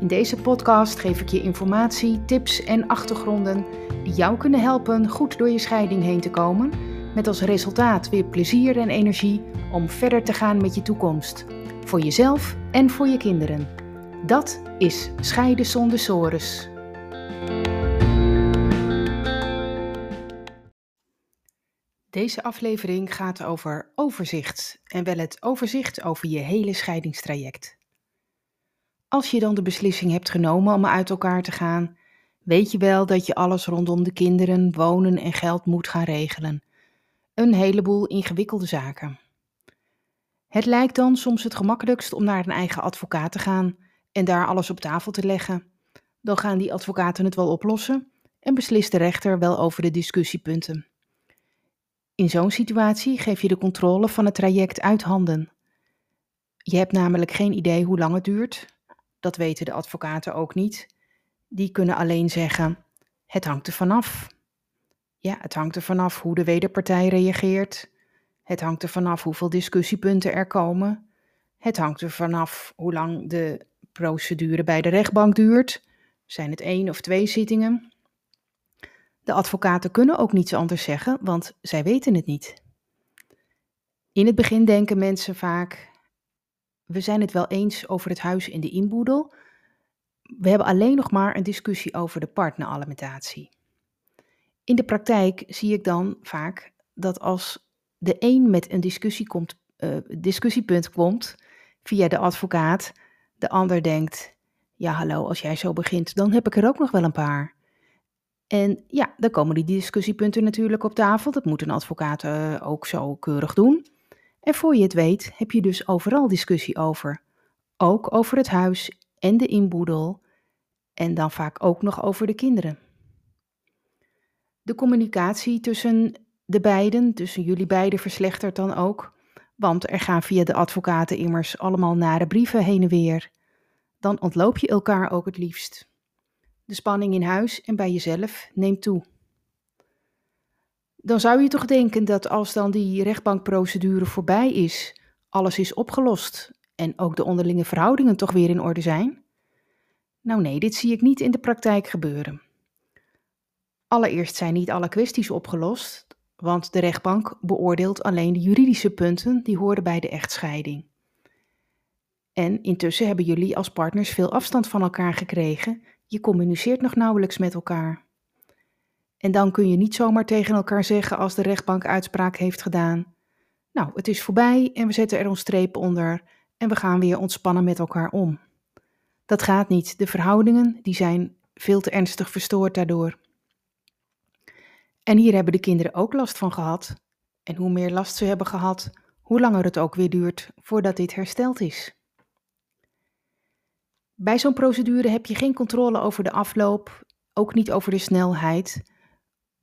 In deze podcast geef ik je informatie, tips en achtergronden die jou kunnen helpen goed door je scheiding heen te komen, met als resultaat weer plezier en energie om verder te gaan met je toekomst, voor jezelf en voor je kinderen. Dat is Scheiden zonder sores. Deze aflevering gaat over overzicht en wel het overzicht over je hele scheidingstraject. Als je dan de beslissing hebt genomen om uit elkaar te gaan, weet je wel dat je alles rondom de kinderen, wonen en geld moet gaan regelen. Een heleboel ingewikkelde zaken. Het lijkt dan soms het gemakkelijkst om naar een eigen advocaat te gaan en daar alles op tafel te leggen. Dan gaan die advocaten het wel oplossen en beslist de rechter wel over de discussiepunten. In zo'n situatie geef je de controle van het traject uit handen. Je hebt namelijk geen idee hoe lang het duurt, dat weten de advocaten ook niet. Die kunnen alleen zeggen: het hangt er vanaf. Ja, het hangt er vanaf hoe de wederpartij reageert. Het hangt er vanaf hoeveel discussiepunten er komen. Het hangt er vanaf hoe lang de procedure bij de rechtbank duurt. Zijn het één of twee zittingen? De advocaten kunnen ook niets anders zeggen, want zij weten het niet. In het begin denken mensen vaak: we zijn het wel eens over het huis in de inboedel. We hebben alleen nog maar een discussie over de partneralimentatie. In de praktijk zie ik dan vaak dat als de een met een komt, uh, discussiepunt komt via de advocaat, de ander denkt: ja, hallo, als jij zo begint, dan heb ik er ook nog wel een paar. En ja, dan komen die discussiepunten natuurlijk op tafel. Dat moet een advocaat uh, ook zo keurig doen. En voor je het weet heb je dus overal discussie over. Ook over het huis en de inboedel en dan vaak ook nog over de kinderen. De communicatie tussen de beiden, tussen jullie beiden, verslechtert dan ook, want er gaan via de advocaten immers allemaal nare brieven heen en weer. Dan ontloop je elkaar ook het liefst. De spanning in huis en bij jezelf neemt toe dan zou je toch denken dat als dan die rechtbankprocedure voorbij is, alles is opgelost en ook de onderlinge verhoudingen toch weer in orde zijn? Nou nee, dit zie ik niet in de praktijk gebeuren. Allereerst zijn niet alle kwesties opgelost, want de rechtbank beoordeelt alleen de juridische punten die horen bij de echtscheiding. En intussen hebben jullie als partners veel afstand van elkaar gekregen, je communiceert nog nauwelijks met elkaar. En dan kun je niet zomaar tegen elkaar zeggen als de rechtbank uitspraak heeft gedaan. Nou, het is voorbij en we zetten er ons streep onder en we gaan weer ontspannen met elkaar om. Dat gaat niet. De verhoudingen die zijn veel te ernstig verstoord daardoor. En hier hebben de kinderen ook last van gehad. En hoe meer last ze hebben gehad, hoe langer het ook weer duurt voordat dit hersteld is. Bij zo'n procedure heb je geen controle over de afloop, ook niet over de snelheid.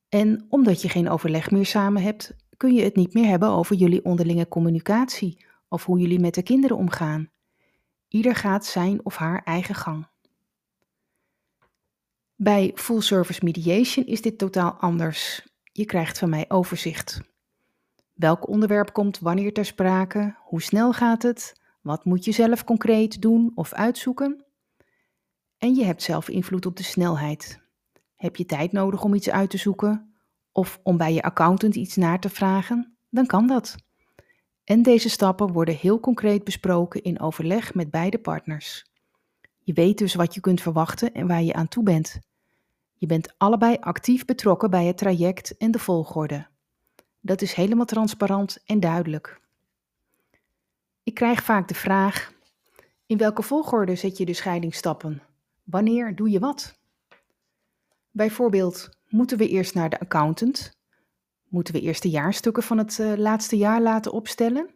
En omdat je geen overleg meer samen hebt, kun je het niet meer hebben over jullie onderlinge communicatie of hoe jullie met de kinderen omgaan. Ieder gaat zijn of haar eigen gang. Bij full service mediation is dit totaal anders. Je krijgt van mij overzicht. Welk onderwerp komt wanneer ter sprake? Hoe snel gaat het? Wat moet je zelf concreet doen of uitzoeken? En je hebt zelf invloed op de snelheid. Heb je tijd nodig om iets uit te zoeken of om bij je accountant iets naar te vragen? Dan kan dat. En deze stappen worden heel concreet besproken in overleg met beide partners. Je weet dus wat je kunt verwachten en waar je aan toe bent. Je bent allebei actief betrokken bij het traject en de volgorde. Dat is helemaal transparant en duidelijk. Ik krijg vaak de vraag: in welke volgorde zet je de scheidingsstappen? Wanneer doe je wat? Bijvoorbeeld, moeten we eerst naar de accountant? Moeten we eerst de jaarstukken van het uh, laatste jaar laten opstellen?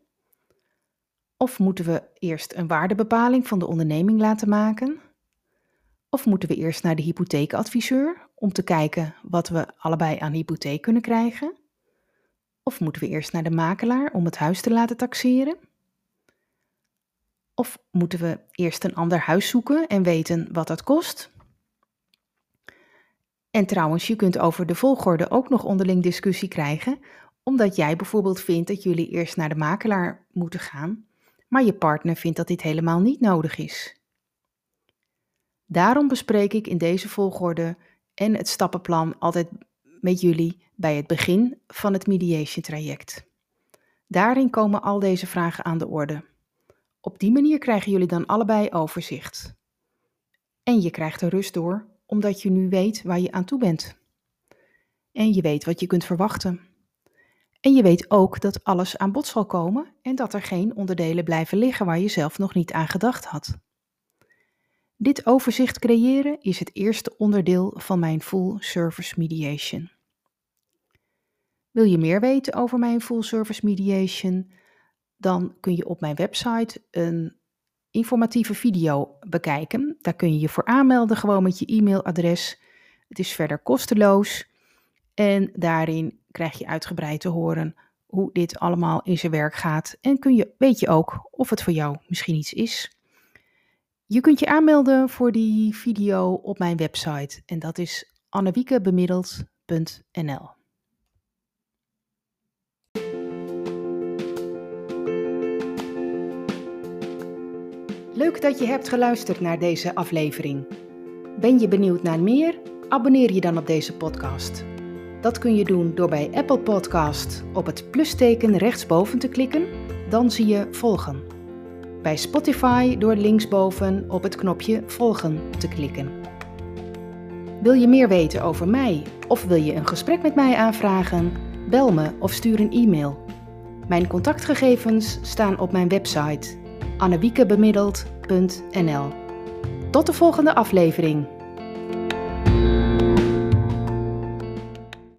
Of moeten we eerst een waardebepaling van de onderneming laten maken? Of moeten we eerst naar de hypotheekadviseur om te kijken wat we allebei aan hypotheek kunnen krijgen? Of moeten we eerst naar de makelaar om het huis te laten taxeren? Of moeten we eerst een ander huis zoeken en weten wat dat kost? En trouwens, je kunt over de volgorde ook nog onderling discussie krijgen, omdat jij bijvoorbeeld vindt dat jullie eerst naar de makelaar moeten gaan, maar je partner vindt dat dit helemaal niet nodig is. Daarom bespreek ik in deze volgorde en het stappenplan altijd met jullie bij het begin van het mediation traject. Daarin komen al deze vragen aan de orde. Op die manier krijgen jullie dan allebei overzicht. En je krijgt er rust door, omdat je nu weet waar je aan toe bent. En je weet wat je kunt verwachten. En je weet ook dat alles aan bod zal komen en dat er geen onderdelen blijven liggen waar je zelf nog niet aan gedacht had. Dit overzicht creëren is het eerste onderdeel van mijn Full Service Mediation. Wil je meer weten over mijn Full Service Mediation? Dan kun je op mijn website een informatieve video bekijken. Daar kun je je voor aanmelden, gewoon met je e-mailadres. Het is verder kosteloos en daarin krijg je uitgebreid te horen hoe dit allemaal in zijn werk gaat. En kun je, weet je ook of het voor jou misschien iets is. Je kunt je aanmelden voor die video op mijn website en dat is annewiekebemiddeld.nl. Leuk dat je hebt geluisterd naar deze aflevering. Ben je benieuwd naar meer? Abonneer je dan op deze podcast. Dat kun je doen door bij Apple Podcast op het plusteken rechtsboven te klikken, dan zie je volgen. Bij Spotify door linksboven op het knopje volgen te klikken. Wil je meer weten over mij of wil je een gesprek met mij aanvragen? Bel me of stuur een e-mail. Mijn contactgegevens staan op mijn website annewiekebemiddeld.nl. Tot de volgende aflevering.